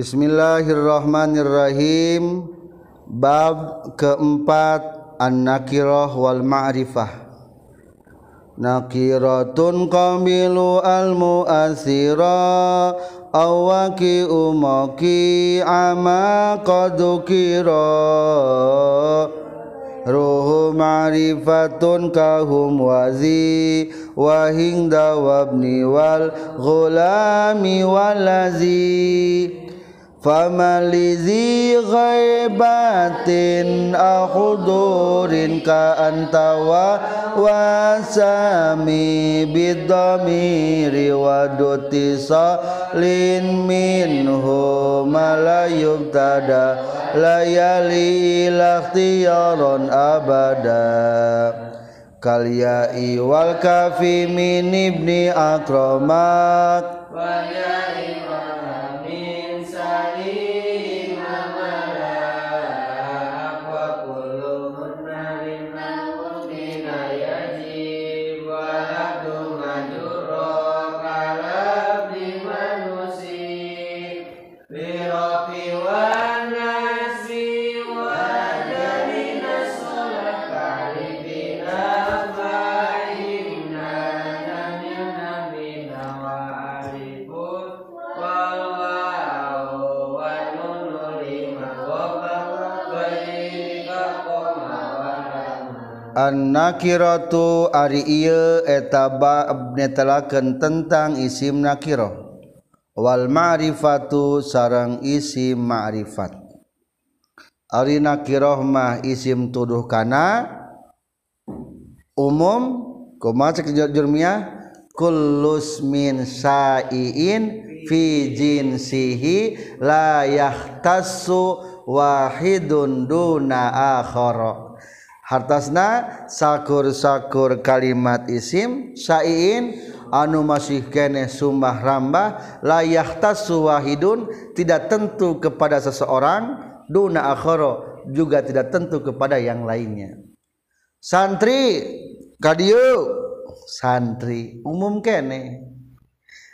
Bismillahirrahmanirrahim. Bab keempat an-nakirah wal ma'rifah. Nakiratun qamilu al-mu'asira awaki umaki ama qadukira Ruhu ma'rifatun kahum wazi Wahing dawabni wal ghulami walazi Famalizi ghaibatin akhudurin ka antawa wasami bidamiri waduti salin minhu malayub tada layali lakhtiyaron abada. Kalyai wal kafi min ibni akramat wa nakiratu ari etabaken tentang isim nakiro Wal ma'rifatu sarang isim ma'rifat. Ari nakirohmah isim tuduh kana umum kumajurmiah kulus min sa'iin fi jinsihi la yahtassu wahidun duna akhara hartasna sakur-sakur kalimat isim sain anu masih kene sumah rambah layak taswahidun tidak tentu kepada seseorang duna akhoro juga tidak tentu kepada yang lainnya. Santri kadieu santri umum kene.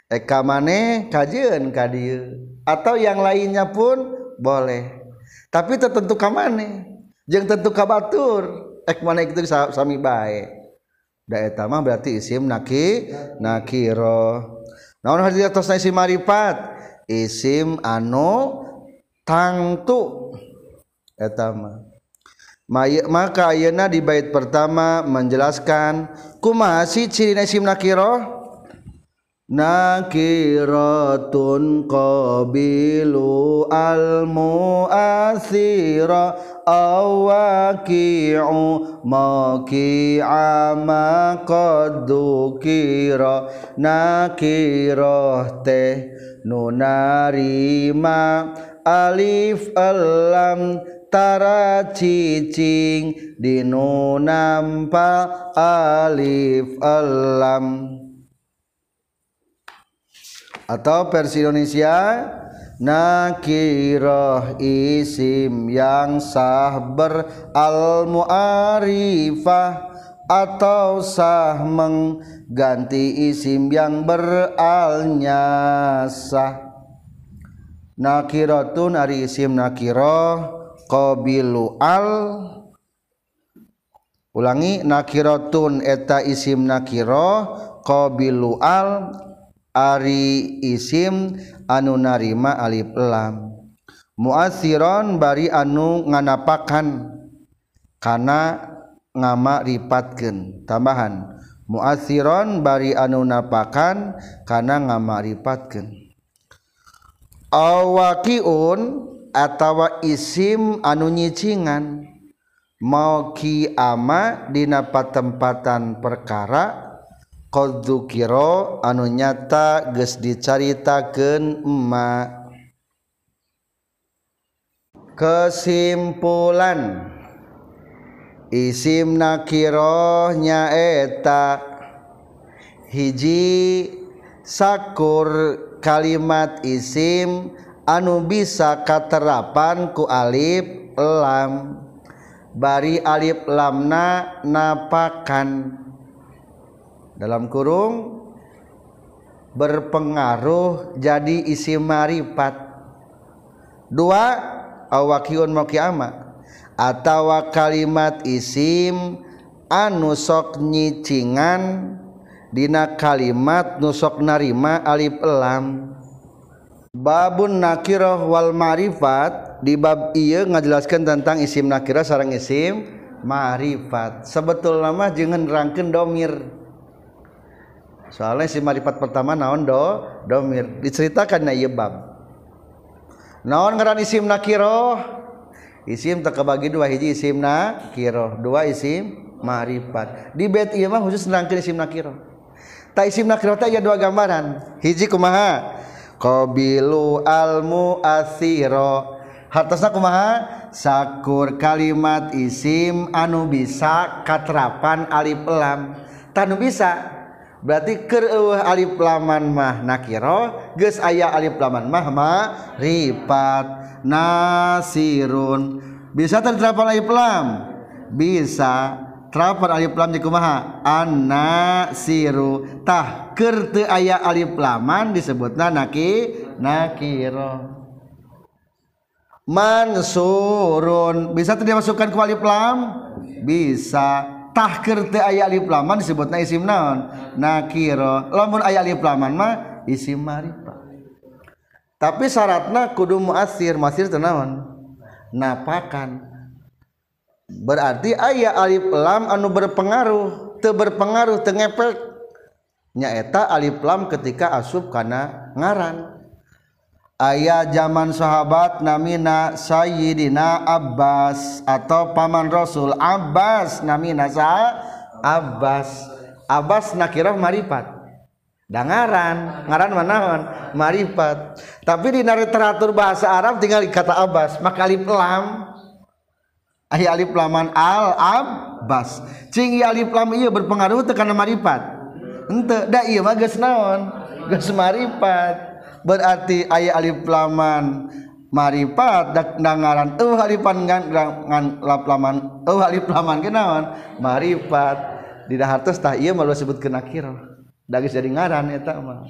Eka mane kajian kadieu atau yang lainnya pun boleh. Tapi tertentu kamane jeung tentu kabatur ek mana itu sami baik da eta mah berarti isim naki nakiro. Naon hadi atas isim marifat isim anu tangtu. Eta mah. Maka ayeuna di bait pertama menjelaskan kumaha sih ciri isim nakiro? Nakiratun qabilu al muasira awaqi'u maqi'a ma qaddukira nakirah teh nunarima alif alam tara cicing dinu nampa alif alam. Atau versi Indonesia nakiroh isim yang sah ber al muarifah atau sah mengganti isim yang beralnya sah nakiratun ari isim nakiroh qabilu al. Ulangi nakiratun eta isim nakiroh qabilu al Ari isim anu narima alif lam. Muasiron bari anu nganapakan kana ngama ripatkeun tambahan. Muasiron bari anu napakan kana ngama ripatkeun awakiun atawa isim anu nyicingan. Mau ki ama dina patempatan perkara qadzukira anu nyata geus dicaritakeun emma kesimpulan. Isim nakiroh nyaeta hiji sakur kalimat isim anu bisa katerapan ku alif lam. Bari alif lamna napakan. Dalam kurung berpengaruh jadi isi marifat. Dua awakiun mau kiamat. Atau kalimat isim anu sok nyicingan dina kalimat nusok narima alif elam. Babun nakiroh wal ma'rifat di bab iya ngajelaskan tentang isim nakirah sarang isim ma'rifat. Sebetulnya mah jangan rangken domir soalnya si marifat pertama naon do domir diceritakan na ieu bab. Naon ngaran isim nakiro isim terkebagi dua hiji isim nakiro dua isim marifat di bait ieu mah khusus nerangkeun isim nakiro ta isim nakiro teh aya dua gambaran. Hiji kumaha? Qabilu almu asiro hartosna kumaha? Sakur kalimat isim anu bisa katrapan alif lam. Tanu bisa. Berarti keur alif laman mah nakiro geus aya alif laman mah ma'rifat nasirun. Bisa terterapan alif lam? Bisa. Trapan alif lam di kumaha? Anna siru tah keur teu aya alif laman disebutna naki nakiro mansurun. Bisa teu dimasukkan ku alif lam? Bisa tahkir teu aya alif laman disebutna isim naon. Nakiro lamun aya alif laman mah isim marifah tapi syaratna kudu muasir muasir teh naon? Napakan. Berarti aya alif lam anu berpengaruh teu berpengaruh teu ngepek. Nyaeta alif lam ketika asub kana ngaran. ayah zaman sahabat namina Sayyidina Abbas atau paman Rasul. Abbas namina sa? Abbas. Abbas nakirah marifat dangaran ngaran manaon marifat tapi di literatur bahasa Arab tinggal kata Abbas maka alif lam. Ayah alif laman al Abbas. Cing alif lam iya berpengaruh tekan marifat ente da iya mah geus naon? Geus marifat berarti ayah alif laman marifat dak dangaran eueuh alifan ngan ngan lap laman eueuh alif laman ge naon marifat di dahartos tah ieu mah disebutkeun nakir. Da geus jadi ngaran eta mah.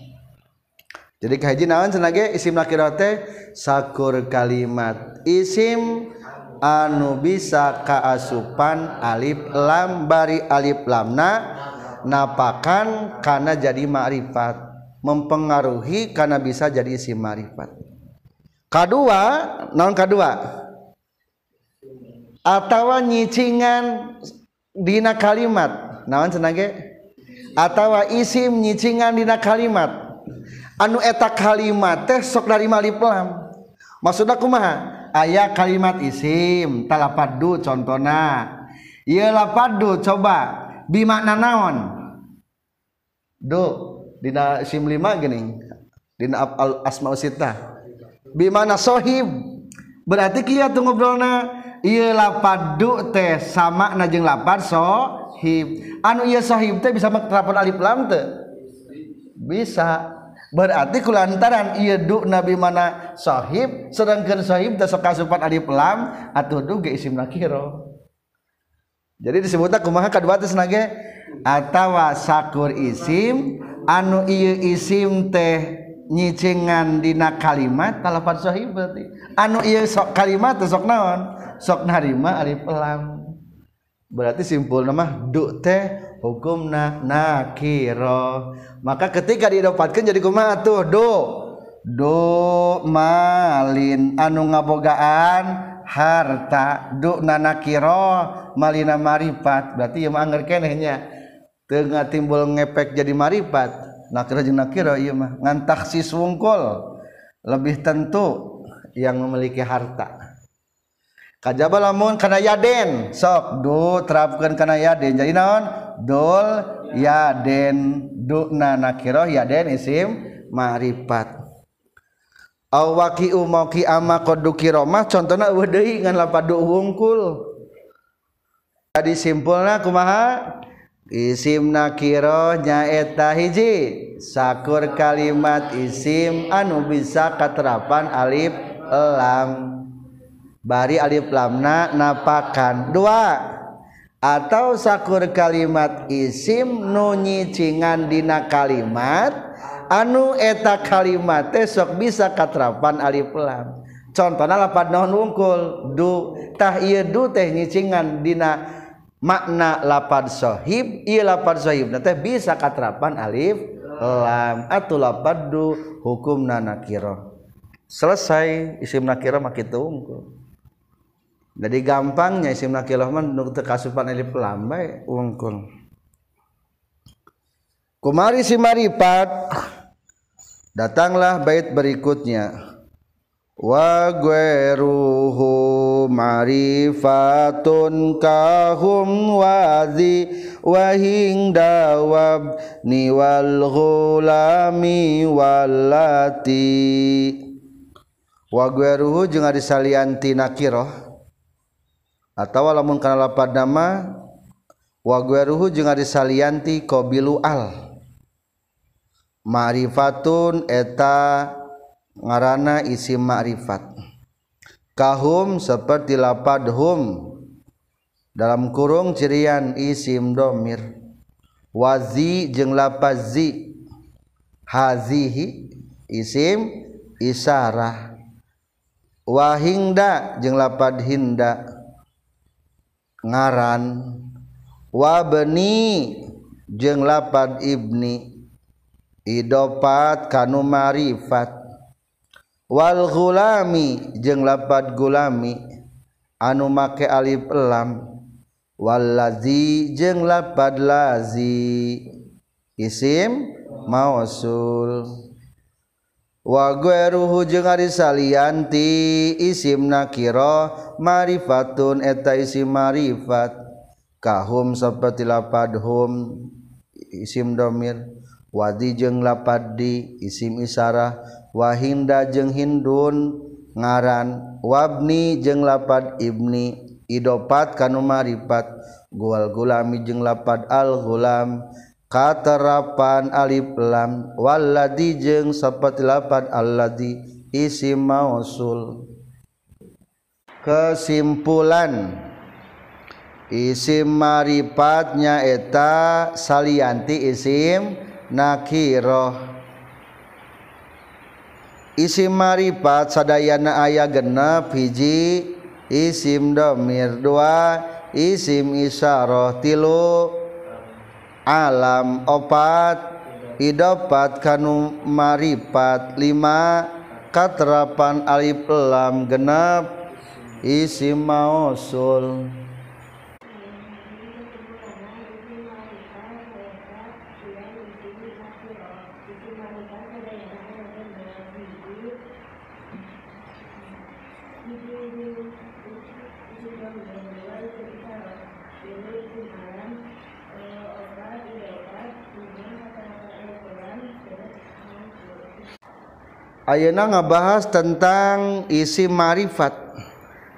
Jadi kahiji naon cenah isim nakirah teh sakur kalimat isim anu bisa kaasupan alif lam bari alif lamna napakan karena jadi ma'rifat mempengaruhi karena bisa jadi isi marifat. Kedua non kedua atau nyicingan dina kalimat. Naon senage? Atau isim nyicingan dina kalimat. Anu eta kalimat teh sok dari malif lam maksud aku mah ayah kalimat isim talapadu contohna. Iya lapadu coba. Bimakna naon? Do dina isim lima gini dina al asma usita. Bimana sohib? Berarti kia tunggu ngobrolna iya lapadu teh sama najeng lapad sohib. Anu iya sohib teh bisa terapun alif lam teh? Bisa. Berarti kulantaran iya du nabi mana sohib sedangkan sohib teh sok kasupan alif lam atau du ge isim nakiro. Jadi disebutnya kumaha kadua teh senage atawa sakur isim anu ieu isim teh nyicingan dina kalimat talapan sahih berarti. Anu ieu sok kalimat sok naon? Sok narima alif lam. Berarti simpul nama du teh hukumna nakiro. Maka ketika didapatkan jadi kumaha tuh? Do do malin anu ngabogaan harta. Do nanakiro malina maripat berarti yang mah angger kenehnya. tengah timbul ngepek jadi marifat nakira jeung nakira ieu mah. Ngan taksis wungkul lebih tentu yang memiliki harta. Kajaba lamun kana yaden sok du terapkeun kana yaden. Jadi naon? Dol yaden duna nakira yaden isim marifat Aw waqi'u mauqi ama qad dukiromah contohna eueuh deui ngan lapad wungkul. Tadi simpulna kumaha? isim nakiro nyaeta hiji. Sakur kalimat isim anu bisa katerapan alif lam bari alif lamna napakan dua. Atau sakur kalimat isim nunyicingan dina kalimat anu eta kalimat sok bisa katerapan alif lam. Contohnya lapan non wungkul? Du. Tah iya du teh nyicingan dina makna lapad sahib ieu lapad sahib teh bisa katrapan alif lam. Atuh lapad du hukumna nakira selesai isim nakira mah kitu wungkul jadi gampangnya isim nakira mah nu teu kasupan alif lam bae wungkul kumari si maripat datanglah bait berikutnya wagueruhu marifatun kahum wazi wahing dawab niwal ghulami walati wagueruhu jeung ari salianti nakirah atawa lamun kana lapad nama wagueruhu jeung ari salianti qabilu al marifatun eta ngaranana isi ma'rifat kahum seperti lapad hum. Dalam kurung cirian isim domir wazi jeung lapad zi. Hazihi isim isarah. Wahingda jeung lapad hinda. Ngaran. Wabni jeung lapad ibni. Idopat kanu marifat wal gulami jeung lapad gulami anu make alif elam Walzi jeung lapad lazi. Isim mausul. Wagueruhu jeung ari salianti isim nakiro marifatun eta isim marifat. Kahum seperti lapad hum isim domir. Wadi jeung lapad di isim isarah. Wahinda jeung hindun ngaran wabni jeung lapad ibni idopat kanu maripat. Gual gulami jeung lapad al gulam katerapan alif lam waladi jeung sapat lapad alladi isim mausul. Kesimpulan isim maripatnya eta salianti isim nakiroh isi maripat sadayana aya genep hiji isim domir dua isim isyarah tilu. Alam opat idopat kanu maripat lima katerapan alif lam genep isim mausul. Ayeuna ngabahas tentang isi marifat.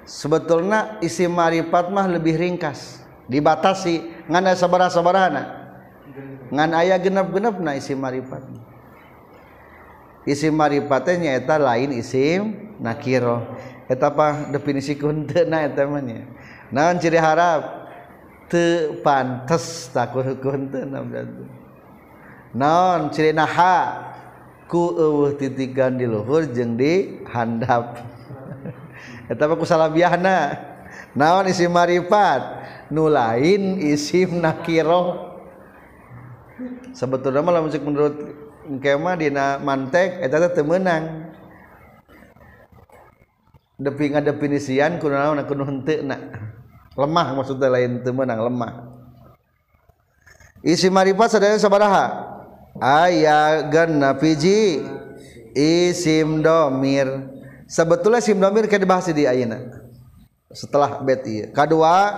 Sebetulnya isi marifat mah lebih ringkas, dibatasi ngan aya sabaraha-sabaraha. Ngan aya genep-genep na isi marifat. Isi marifatnya eta lain isim nakiro. Eta apa definisi kunteuna eta mah nya. Naon ciri harap teu pantes takut kunteuna berarti. Naon ciri naha ku eueuh titikan di luhur jeung di handap. Eta mah kusalabiahna naon isi marifat? Nu lain isim nakiro sebetulnya malah musik menurut kema dina mantek eta teh teu meunang. Depi ngadefinisian kudu naon kudu henteuna. Lemah maksudnya lain teu meunang lemah. Isi marifat sadaya sabaraha? Aya ganna piji isim domir. Sebetulnya isim domir kayak dibahas di ayana setelah bet iya kedua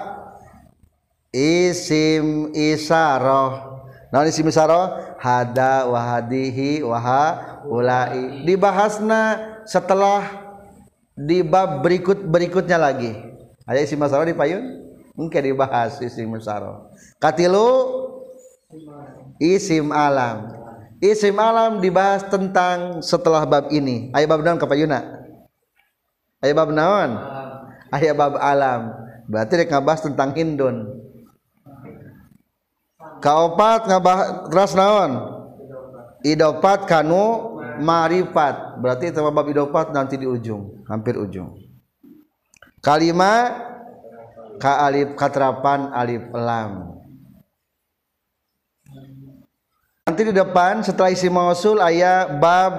isim isaroh nah isim isaroh hada wahadihi waha ulai. Dibahasna setelah di bab berikut berikutnya lagi. Ada isim isaroh di payun? Mungkin dibahas isim isaroh katilu isim alam. Isim alam dibahas tentang setelah bab ini. Ayat bab naon kapayuna ayat bab naon? Ayat bab alam. Berarti dia ngabahas tentang hindun. Kaopat ngabahas ras naon? Idopat kanu marifat. Berarti itu bab idopat nanti di ujung hampir ujung. Kalimat ka alif katerapan alif lam nanti di depan setelah isi mausul ayat bab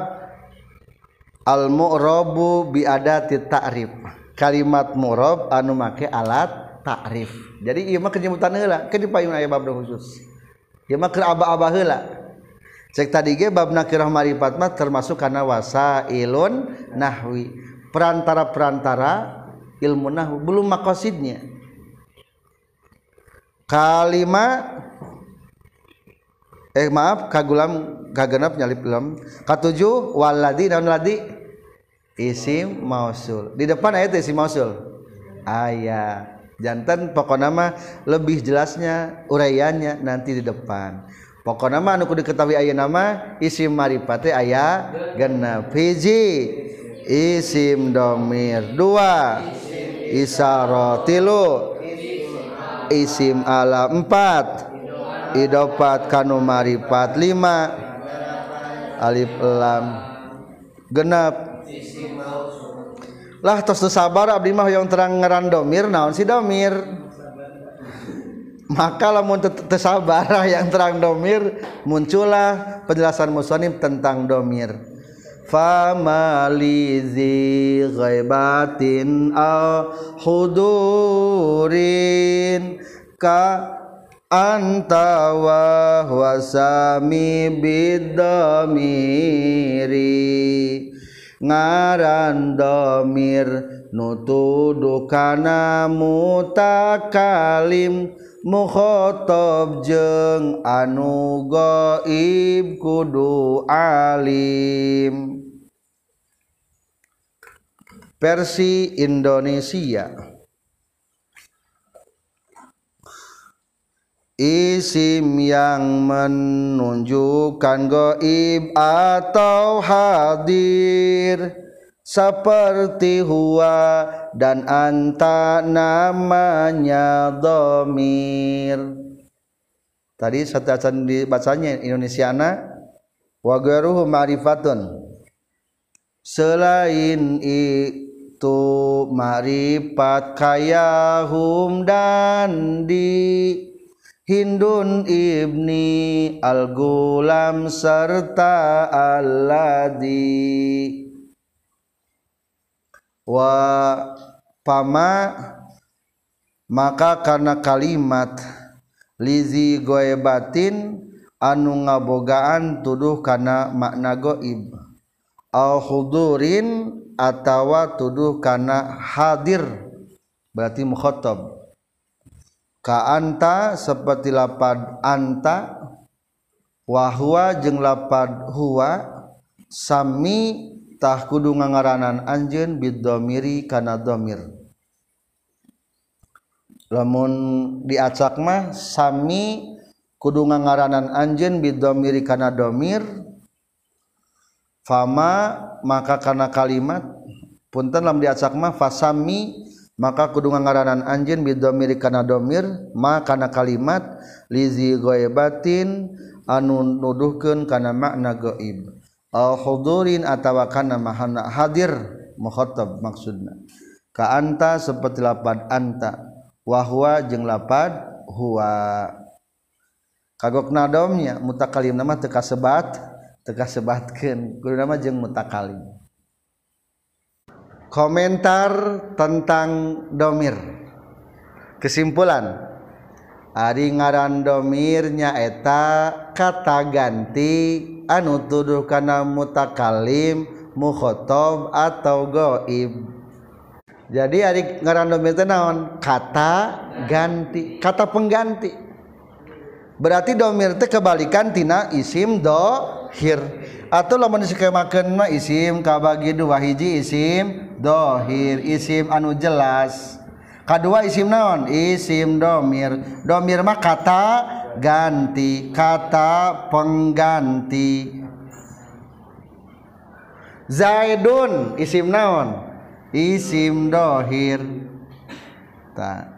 al mu'rabu bi adati ta'rif. Kalimat mu'rab anu make alat ta'rif. Jadi ieu mah kenyebutan heula. Ke dipayun aya bab khusus. Ieu mah keur aba-aba heula. Cek tadi ge bab nakirah marifat mah termasuk kana wasailun nahwi. Perantara-perantara ilmu nahwu belum maqasidnya. Kalimat eh maaf kagulam kagenap nyalip lam. Katujuh waladi dan ladi isim mausul. Di depan ayat isim mausul? Ayat jantan pokok nama lebih jelasnya uraiannya nanti di depan. Pokok nama anu diketahui ayat nama isim maripate ayat genap. Hiji. Isim domir dua. Isarotilu isim ala empat idopat kanu maripat lima. Alif lam. Genap lah tos sabar abdi mah yang terang ngeran domir naon si domir? Maka lamun sabar yang terang domir muncullah penjelasan musonib tentang domir. Famalizi ghaibatin al hudurin ka anta wa wasami bidomiri. Ngaran domir nutudu kana mutakalim. Mukhotob jeng anu goib kudu alim. Versi Indonesia isim yang menunjukkan goib atau hadir. Seperti huwa dan anta namanya domir tadi satu acan dibacanya Indonesiana. Wagaruhu ma'rifatun. Selain itu marifat kayahum dan di Hindun ibni al-gulam serta alladhi. Wa pama maka karena kalimat lizi goebatin anu ngabogaan tuduh karena makna goib. Al hudurin atawa tuduh karena hadir. Berarti mukhotob ka anta seperti lapad anta wahwa jeung lapad huwa sami tah kudu ngangaranan anjeun bidomiri kana domir. Lamun diacak mah sami kudu ngangaranan anjeun bidomiri kana domir fama maka kana kalimat punten lamun diacak mah fasami maka kudu ngaranan anjin bidomir kana domir ma kana kalimat lizi ghaibatin anu nuduhkeun kana makna gaib al hudurin atawa kana mahana hadir mukhatab maksudna. Ka anta seperti lapad anta wahwa jeung lapad huwa. Kagok nadomnya mutakalim nama teka sebat teka sebatkeun kudu nama jeung mutakalim. Komentar tentang domir. Kesimpulan. Ari ngaran domirnya eta kata ganti anu tuduh kana mutakalim mukhotob atau goib. Jadi ari ngaran domir teh naon? Kata ganti kata pengganti berarti domir teh kebalikan tina isim dohir. Atau lamun disemakeun mah isim kabagi dua hiji isim dohir. Isim anu jelas. Kedua isim naon? Isim domir. Domir mah kata ganti kata pengganti. Zaidun isim naon? Isim dohir. Ta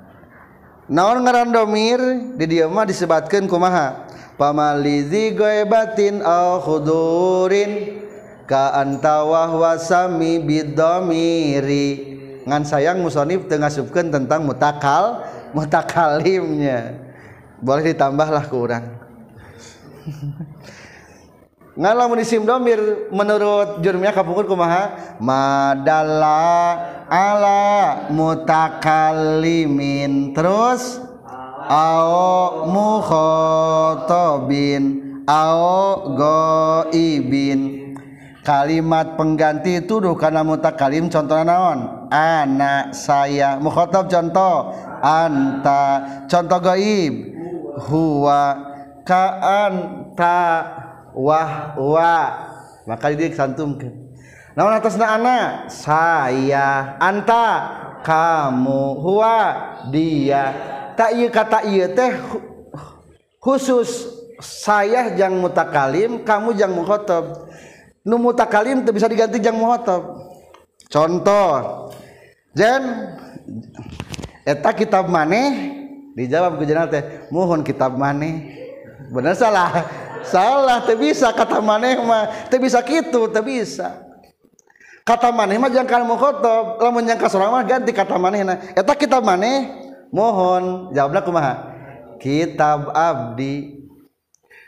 naon ngaran domir di dieu mah disebutkeun kumaha? Pamalizi goebatin al khudurin ka anta wasami bidomiri. Ngan sayang musonif teu ngasupkeun tentang mutakal mutakalimnya. Boleh ditambahlah ke urang. ngalamun isim domir menurut jurumnya kapungkur kumaha? Madalla ala mutakalimin. Terus? Au mukhotobin. Au goibin. Kalimat pengganti tuduh karena mutakalim contoh naon? Anak saya. Mukhotob contoh. Anta. Contoh goib. Huwa. Ka anta wah wah. Maka dia santumkan namun atasna anak saya anta. Kamu huwa dia. Tak iya kata iya teh khusus saya jang mutakalim kamu jang mukhotob nu mutakalim teu bisa diganti jang mukhotob contoh jen eta kitab maneh? Dijawab ku teh mohon kitab maneh. Bener salah. Salah bisa kata maneh mah. Bisa teu bisa. Kata maneh mah jangan mukhotob lamun yang kasorang mah ganti kata manehna eta kitab maneh mohon jawabna kumaha kitab abdi.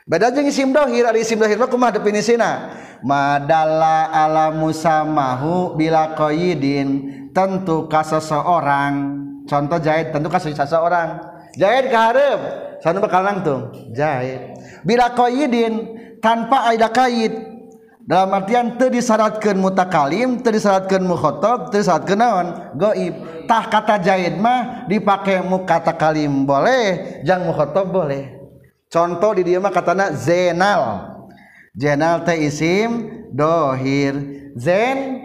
Beda jeung isim dohir ari isim dohir mah kumaha definisina madalla ala musamahu bila qaidin tentu ka seseorang. Contoh jahit tentu ka seseorang. Jahit ka hareup sanu bakal nangtung? Jahit bila koidin tanpa aida kaid. Dalam artian teu disyaratkeun mutakalim teu disyaratkeun mukhatab, teu disyaratkeun naon? Gaib. tah kata jaid mah dipake mu kata kalim boleh jang mukhatab boleh. Contoh di dieu mah katana zenal. Zenal teh isim dohir. Zen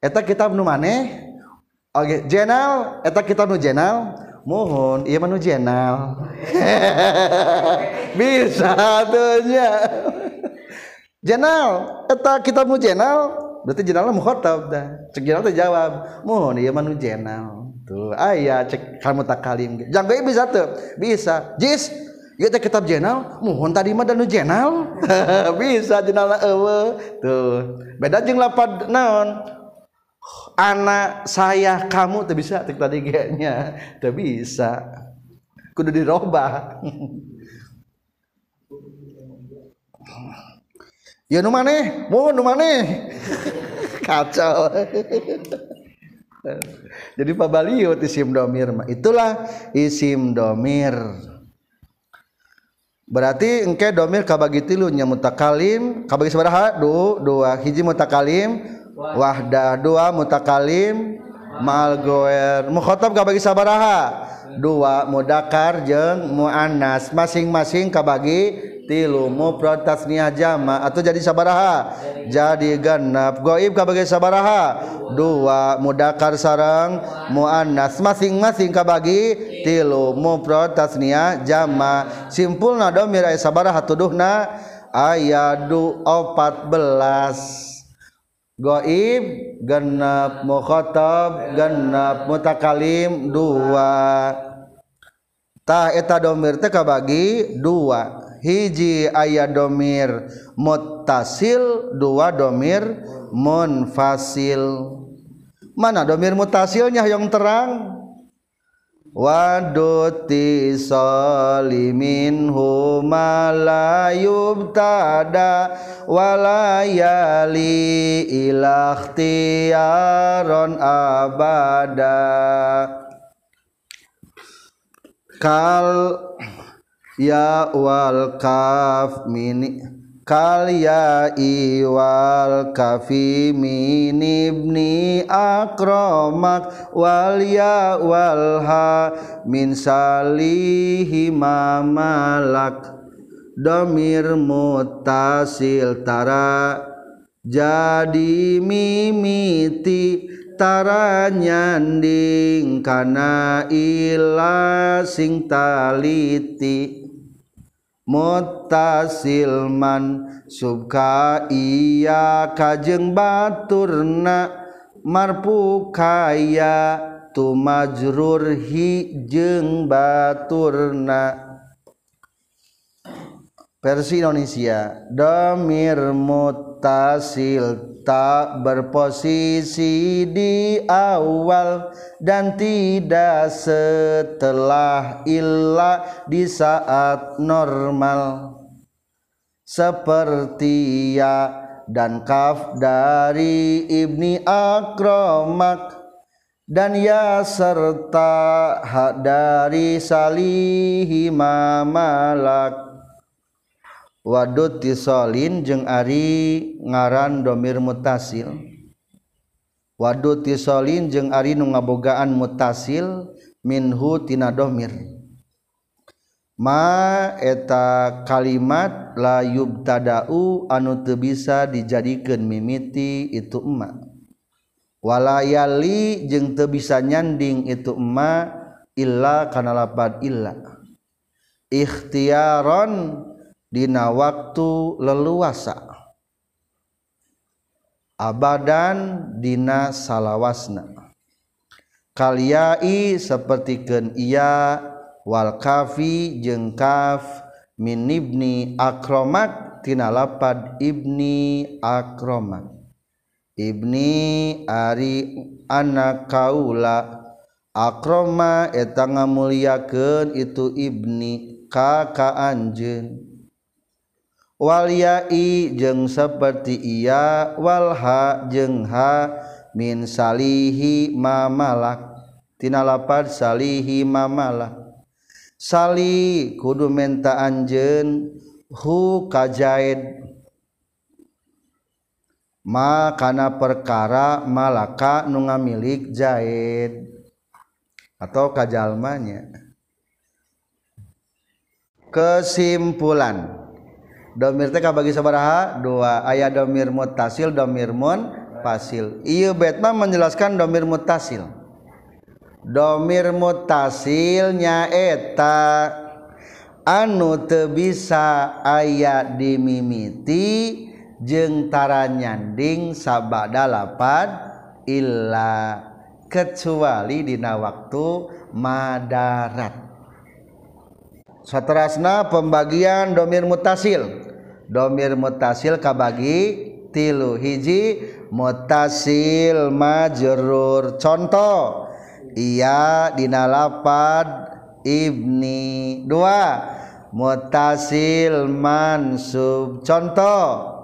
eta kitab nu maneh? Oge zenal eta kitab nu zenal? mohon ia manu jenal bisa tuhnya jenal eta kitabmu jenal berarti jenalnya mukhotab dah cek jenal teh jawab mohon ia manu jenal tuh ayah cek kamu tak kalim jangan bisa tuh bisa jis Iya teh kitab jenal, mohon tadi mah danu jenal. bisa jenal eueuh. Tuh. Beda jeung lapad naon? Anak saya kamu tuh bisa tik tadi kayaknya tuh bisa. Kudu dirubah ya nu maneh? Mau nu maneh? Kacau. Jadi Pak Baliut isim domir itulah isim domir. Berarti engke domir kabagi tilu nya mutakalim kabagi sabaraha du dua. Hiji mutakalim wahda dua mutakalim malgoer. Mukhotob kabagi sabaraha? Dua mudakar jeng muannas. Masing-masing kabagi tilu mufrad tasniyah jama. Atau jadi sabaraha? Jadi genap goib kabagi sabaraha? Dua mudakar sarang muannas. Masing-masing kabagi tilu mufrad tasniyah jama. Simpulna domir aya sabaraha tuduhna? Ayat 14 goib genap mukhotob genap mutakalim dua. Tah eta domir teh kabagi dua. Hiji aya domir mutasil dua domir munfasil. Mana domir mutasilnya yang terang? Waduti solimin huma la yubtada walayali ilakhtiyaron abada. Kal ya wal kaf mini kalya iwal kafi min ibni akramak wal ya wal ha min salihi mamalak domir mutasil tara jadi mimiti tara nyanding kana ila sing taliti mutasilman subka iya kajeng baturna marpu kaya tu majrur hi jeng baturna. Versi Indonesia domir mutasil tak berposisi di awal dan tidak setelah illa di saat normal. Seperti ya dan kaf dari ibni akromak dan ya serta hak dari salihi mamalak wadud tisolin jeung ari ngaran domir mutasil. Wadud tisolin jeung ari nu ngabogaan mutasil minhu tina domir. Ma eta kalimat la yubtada'u anu teu bisa dijadikeun mimiti itu emak. Walayali jeung teu bisa nyanding itu emak illa kana lapad illa ikhtiaron dina waktu leluasa. Abadan dina salawasna. Kaliai sapertikeun iya wal kafi jeung kaf min ibni akromak tina lapad ibni akromak ibni ari anak kaula akroma eta ngamuliakeun itu ibni kakak anjeun Walyai jeung seperti ia walha jengha min salihi mamalak tina lapad salihi mamalak sali kudu menta anjeun hu kajaid ma kana perkara malaka nu ngamilik jaid atau kajalmanya. Kesimpulan domir teh bagi sabaraha? Dua. Ayat domir mutasil domir mun fasil iya betma menjelaskan domir mutasil. Domir mutasil nyaeta anu teu bisa ayat dimimiti jeung tara nyanding sabada lapad illa kecuali dina waktu madarat saterasna pembagian domir mutasil. Domir mutasil kabagi tilu hiji mutasil majrur. Contoh iya dinalapad ibni dua mutasil mansub. Contoh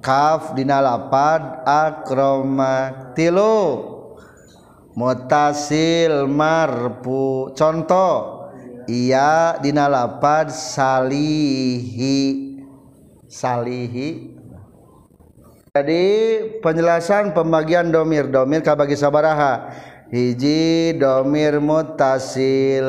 kaf dinalapad akroma tilu mutasil marpu. Contoh iya dinalapad salihi salihi. Jadi penjelasan pembagian domir. Domir kabagi sabaraha. Hiji domir mutasil.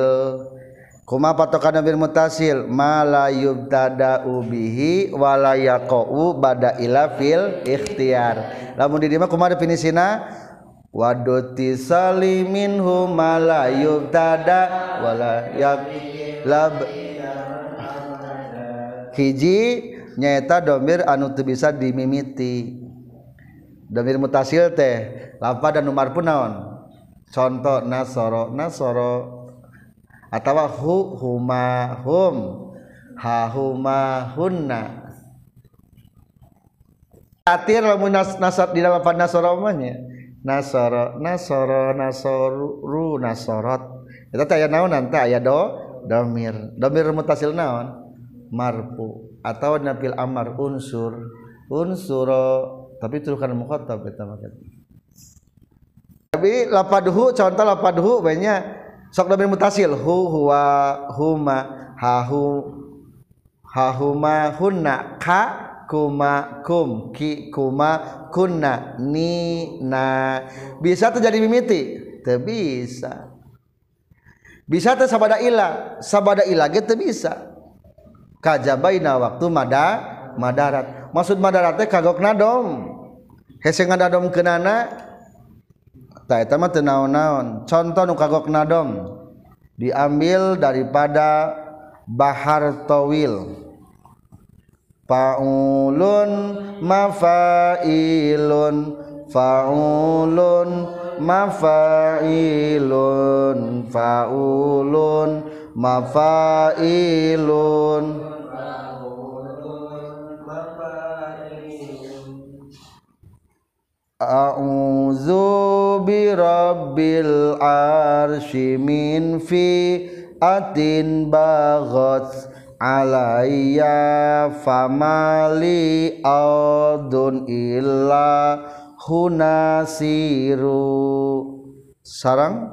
Kuma patokan domir mutasil? Mala yubtada ubihi wala yaqau bada ila fil ikhtiar. Lamun di dieu kuma definisina waduti salimin humalayub tada wala yak lab hiji nyaeta domir anu teu bisa dimimiti. Domir mutasil teh lapa dan umar pun naon? Contoh nasoro nasoro. Atau hu huma hum ha huma hunna. Atir lamun nasab di dalam pan nasoro namanya nasoro nasoro nasoru nasorot itu teh aya naon nanti aya do domir. Domir mutasil naon? Marfu atau nabil amar unsur. Unsur tapi itu kan mukhatab kita makan tapi lapadhu contoh lapadhu banyak sok domir mutasil. Hu huwa huma hahu hahuma hunna ka kuma kum ki kuma kunna ni na. Bisa terjadi mimiti? Tidak bisa. Bisa tuh sabada ilah sabada ilah gitu bisa. Kajabaina waktu mada madarat. Maksud madarat teh kagok nadom. Hese ngadadom kenana? Tak eta mah teu naon-naon. Contoh nu kagok nadom. Diambil daripada bahar tawil faulun mafailun. Faulun mafailun. Faulun mafailun. A'udzu bi rabbil arsy min fi atin baghats alayya famali audun illa hunasiru. Sarang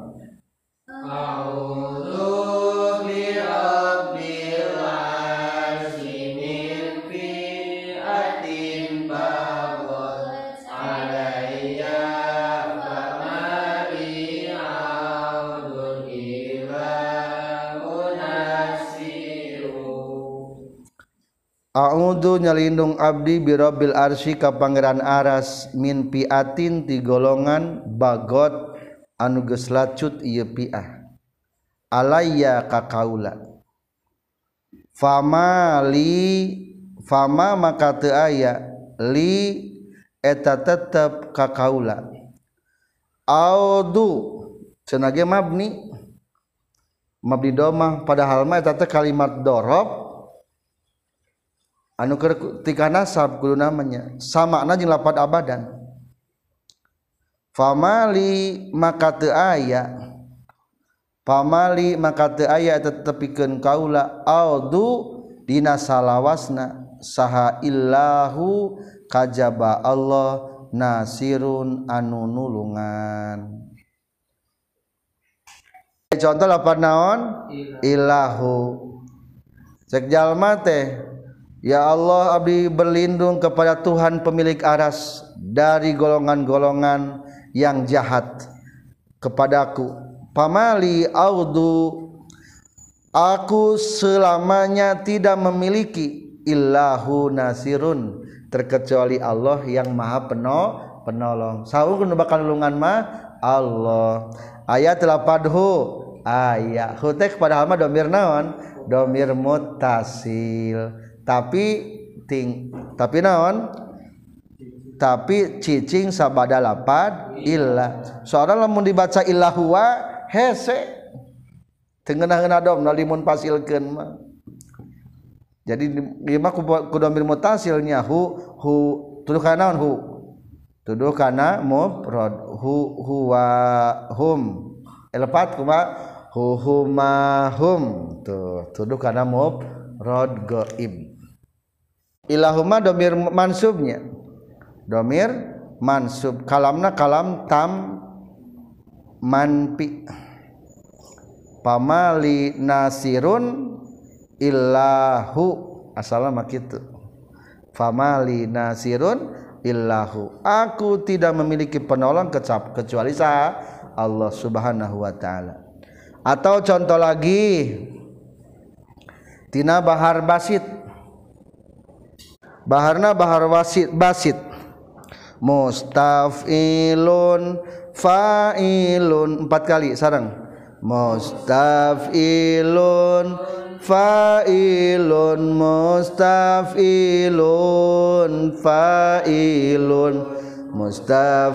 A'udzu nyalindung abdi birobil arsy ka pangeran aras min piatin ti golongan bagot anu geus lacut ieu piah. Alayya ka kaula. Fama li fama maka teu aya li eta tetep ka kaula. Audu cenah mabni. Mabni domah padahal mah eta kalimat dorob anu ketika nasab kudu namanya sama aja lapat abadan. Famali maka teu aya. Famali maka teu aya tetepikeun kaula audu dina salawasna. Saha illahu kajaba Allah nasirun anu nulungan. Contoh lapan naon? Ilahu. Cek jalma teh Ya Allah Abdi berlindung kepada Tuhan pemilik aras dari golongan-golongan yang jahat kepadaku. Pamali audu aku selamanya tidak memiliki illahu nasirun terkecuali Allah yang maha penolong penolong. Sahur kudu bakal nulungan mah Allah. Ayat 8 hu ayat hu teh padahal mah domir naon? Domir mutasil tapi ting tapi naon? Tapi cicing sabada lapad illa. Soalnya lamun dibaca illa huwa hese. Tengenah dom nalimun pasilkeun mah. Jadi lima kudomir mutasilnya hu hu tuduh kana hu? Tuduh kana mufrad hu huwa hum. Elpat kuma hu huma hum. Tuh tuduh kana mufrad gaib ilahuma domir mansubnya. Domir mansub. Kalamna kalam tam manpi. Pamali nasirun illahu. Asalam kitu. Famali nasirun illahu. Aku tidak memiliki penolong kecap kecuali sah Allah subhanahu wa ta'ala. Atau contoh lagi. Tina bahar basit Baharna bahar wasit basit. Mustafilun fa'ilun. Empat kali sarang. Mustafilun fa'ilun. Mustafilun fa'ilun. Mustafilun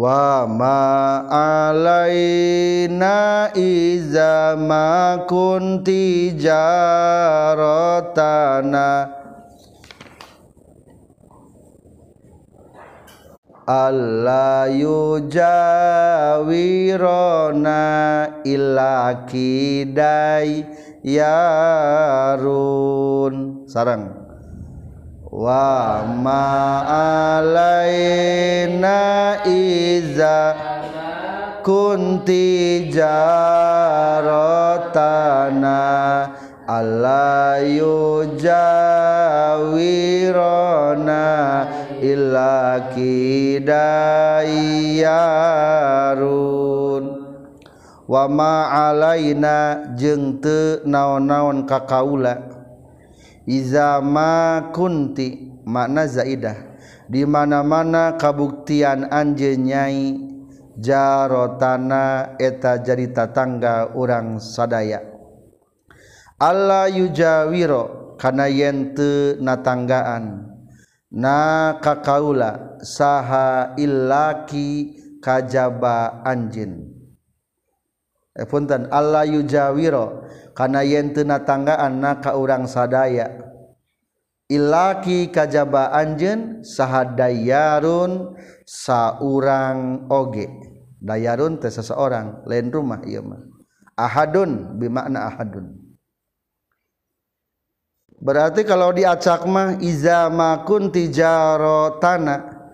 wa ma alaina iza ma kunti jaratana alla yujawirona illa kidai yarun sarang وما علينا إذا كنت جارتنا ألا يجاورنا إلا كدايارون Wama alaina jeng te naon-naon kakaula izama kunti makna zaidah. Di mana-mana kabuktian anje nyai jarotana eta jadi tatangga orang sadaya. Allah yujawiro kana yen teu natanggaan. Na kakaula saha illaki kajaba anjin. Eh, punten Allah yujawiro karena yen tena tanggaan naka urang sadaya. Ilaki kajaba anjen sahadayarun saurang oge. Dayarun teh seseorang lain rumah iya mah. Ahadun bimakna ahadun. Berarti kalau diacak mah iza makun tijarotana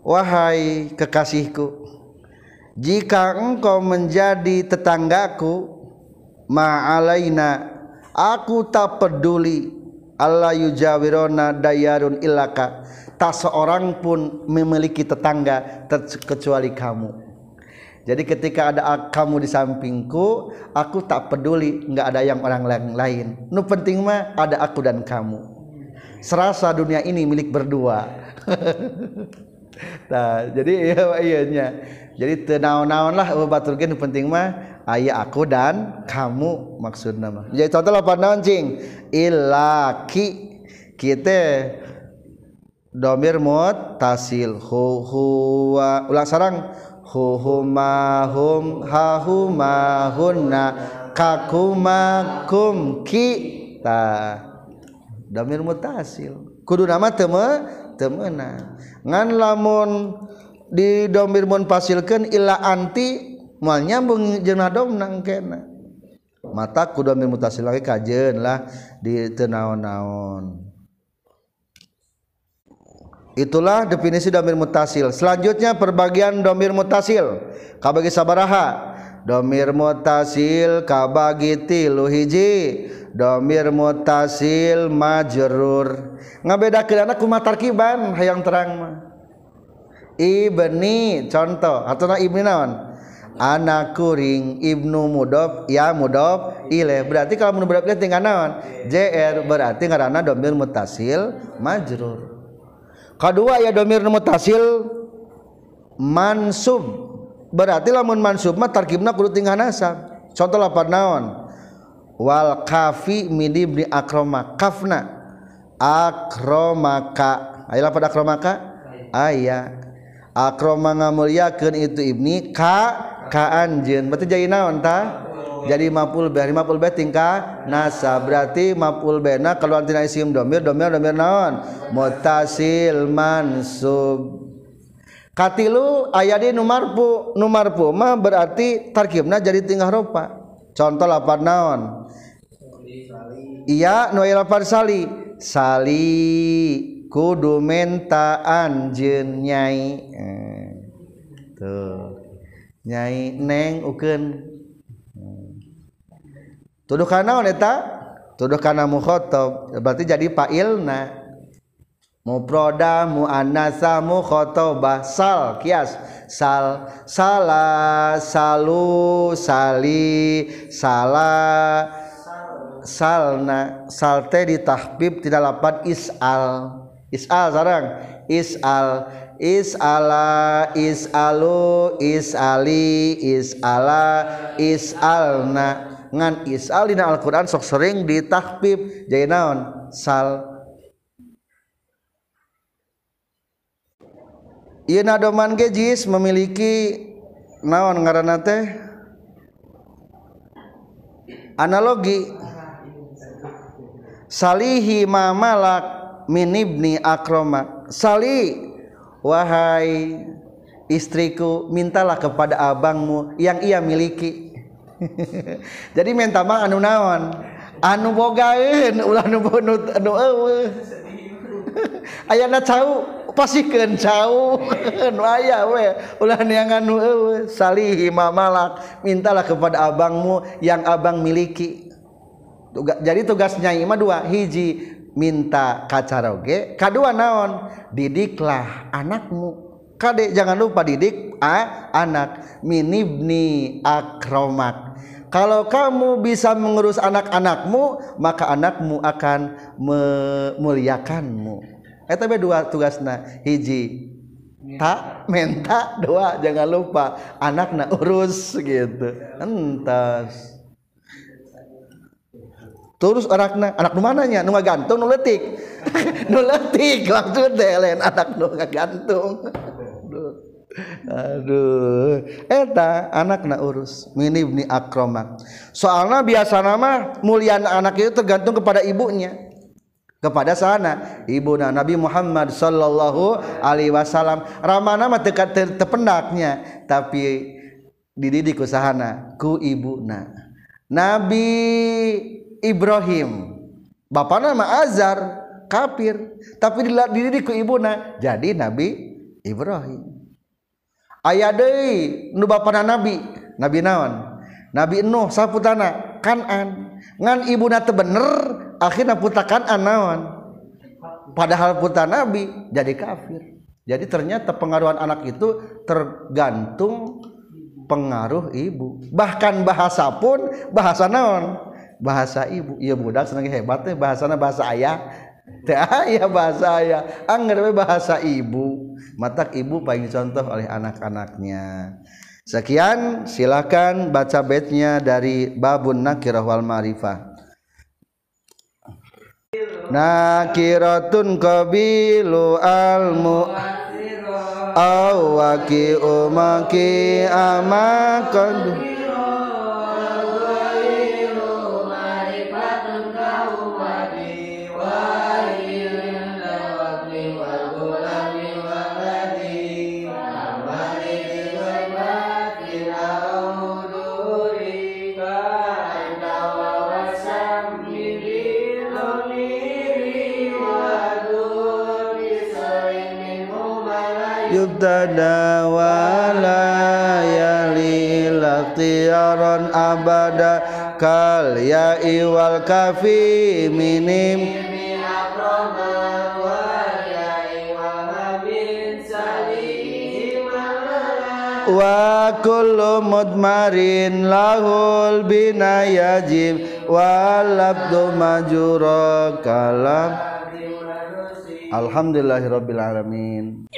wahai kekasihku jika engkau menjadi tetanggaku ma'alaina. Aku tak peduli. Allah yujawirona dayarun ilaka. Tak seorang pun memiliki tetangga kecuali kamu. Jadi ketika ada kamu di sampingku aku tak peduli. Nggak ada yang orang lain. Nu penting mah ada aku dan kamu. Serasa dunia ini milik berdua nah, jadi iya iya. Nya jadi tenaon-naon lah oh, baturkeun penting mah aya aku dan kamu maksudna mah. Jadi contoh apa naon cing? Ilaki. Kita domir mutasil hu huwa ulah sarang hu huma hum ha huma hunna kakuma kum ki. Ta domir mutasil kudu nama teu temena ngan lamun di domir mun pasilkeun illa anti moal nyambung jeung domna kena mata ku domir mutasil lagi kajeun lah di tenaon-naon Itulah definisi domir mutasil. Selanjutnya perbagian domir mutasil. Kabagi sabaraha? Domir mutasil kabagi tilu hiji. Domir mutasil majrur. Ngabedakeun anak kumaha tarkiban hayang terang mah. Ibni contoh atau ibni naon? Anak kuring ibnu mudob ya mudob ile berarti kalau mudob tinggal naon jr berarti karena domir mutasil majrur kedua ya domir mutasil mansub berarti lamun mansub mah tarkibna kudu tinggal nasab contoh lapan naon wal kafi min ibni akroma. Kafna. Akromaka. Aya lapan akromaka. Aya. Akroma ngamulyakeun itu ibni ka ka anjeun berarti jadi naon tah jadi mapul be. Mapul be tingkah nasa. Berarti mapul bena kalau antina isim domir. Domir domir naon? Mutasil mansub. Katilu ayat di numarpu. Numarpu mah berarti tarkibna jadi tingkah rupa. Contoh lapan naon iya noilafar sali. Sali kudu menta anjeun nyai eh, tuh. Nyai neng ukeun. Tuduh kana eta? Tuduh kana mukhotob. Berarti jadi failna. Muproda muannasa mukhotobah sal kias. Sal sala salu sali salah salna salte di tahbib tidak lapat isal. Isal sarang. Isal. Isala isalu isali isala isalna. Ngan isal dina Al-Qur'an sok sering ditahbib jadi naon? Sal. Ieu nadoman ge jis memiliki naon ngaranna teh? Analogi salihi mamalak min ibni akroma. Sali wahai istriku mintalah kepada abangmu yang ia miliki. Jadi minta mah anu naon? Anu bogaeun ulah nu anu eueuh. Ayana cau pasikeun cau. Nu aya we ulah yang anu eueuh. Salihi mamalak mintalah kepada abangmu yang abang miliki Tuga, jadi tugas nyai mah dua hiji minta kacaroge kadua naon didiklah anakmu Kade jangan lupa didik a, anak minibni akromat. Kalau kamu bisa mengurus anak-anakmu, maka anakmu akan memuliakanmu. Eta dua tugasna. Hiji tak menta dua jangan lupa anakna urus gitu. Entas. Terus anakna anak nu mananya nu gantung nu letik. nu letik maksudnya lain anak nu gantung. Aduh. Eta anak na urus minibni akromak. Soalnya biasa nama mulian anak itu tergantung kepada ibunya. Kepada sana. Ibu na Nabi Muhammad Shallallahu Alaihi Wasallam. Ramah nama dekat tependaknya. Tapi dididik usahana ku ibu na Nabi Ibrahim. Bapak nama Azar kafir. Tapi ku ibu na jadi Nabi Ibrahim. Ayah deui nu bapana Nabi. Nabi naon? Nabi Nuh saputana Kanan. Ngan ibuna teu bener akhirnya puta Kanan naon? Padahal puta Nabi jadi kafir. Jadi ternyata pengaruhan anak itu tergantung pengaruh ibu. Bahkan bahasa pun bahasa naon bahasa ibu. Iya budak senang hebatnya bahasana bahasa ayah. Ayah bahasa ayah. Anggar bahasa ibu. Mata ibu paling contoh oleh anak-anaknya. Sekian silakan baca bednya dari babun nakirah wal ma'rifah. Nakiratun qabilu almu awaki umaki amakadu yubtada wala yali latiyaron abada kal ya iwal kafi minim. Wa kullu mudmarin lahul bina yajib wal abdu majura kalam. Alhamdulillahirabbil alamin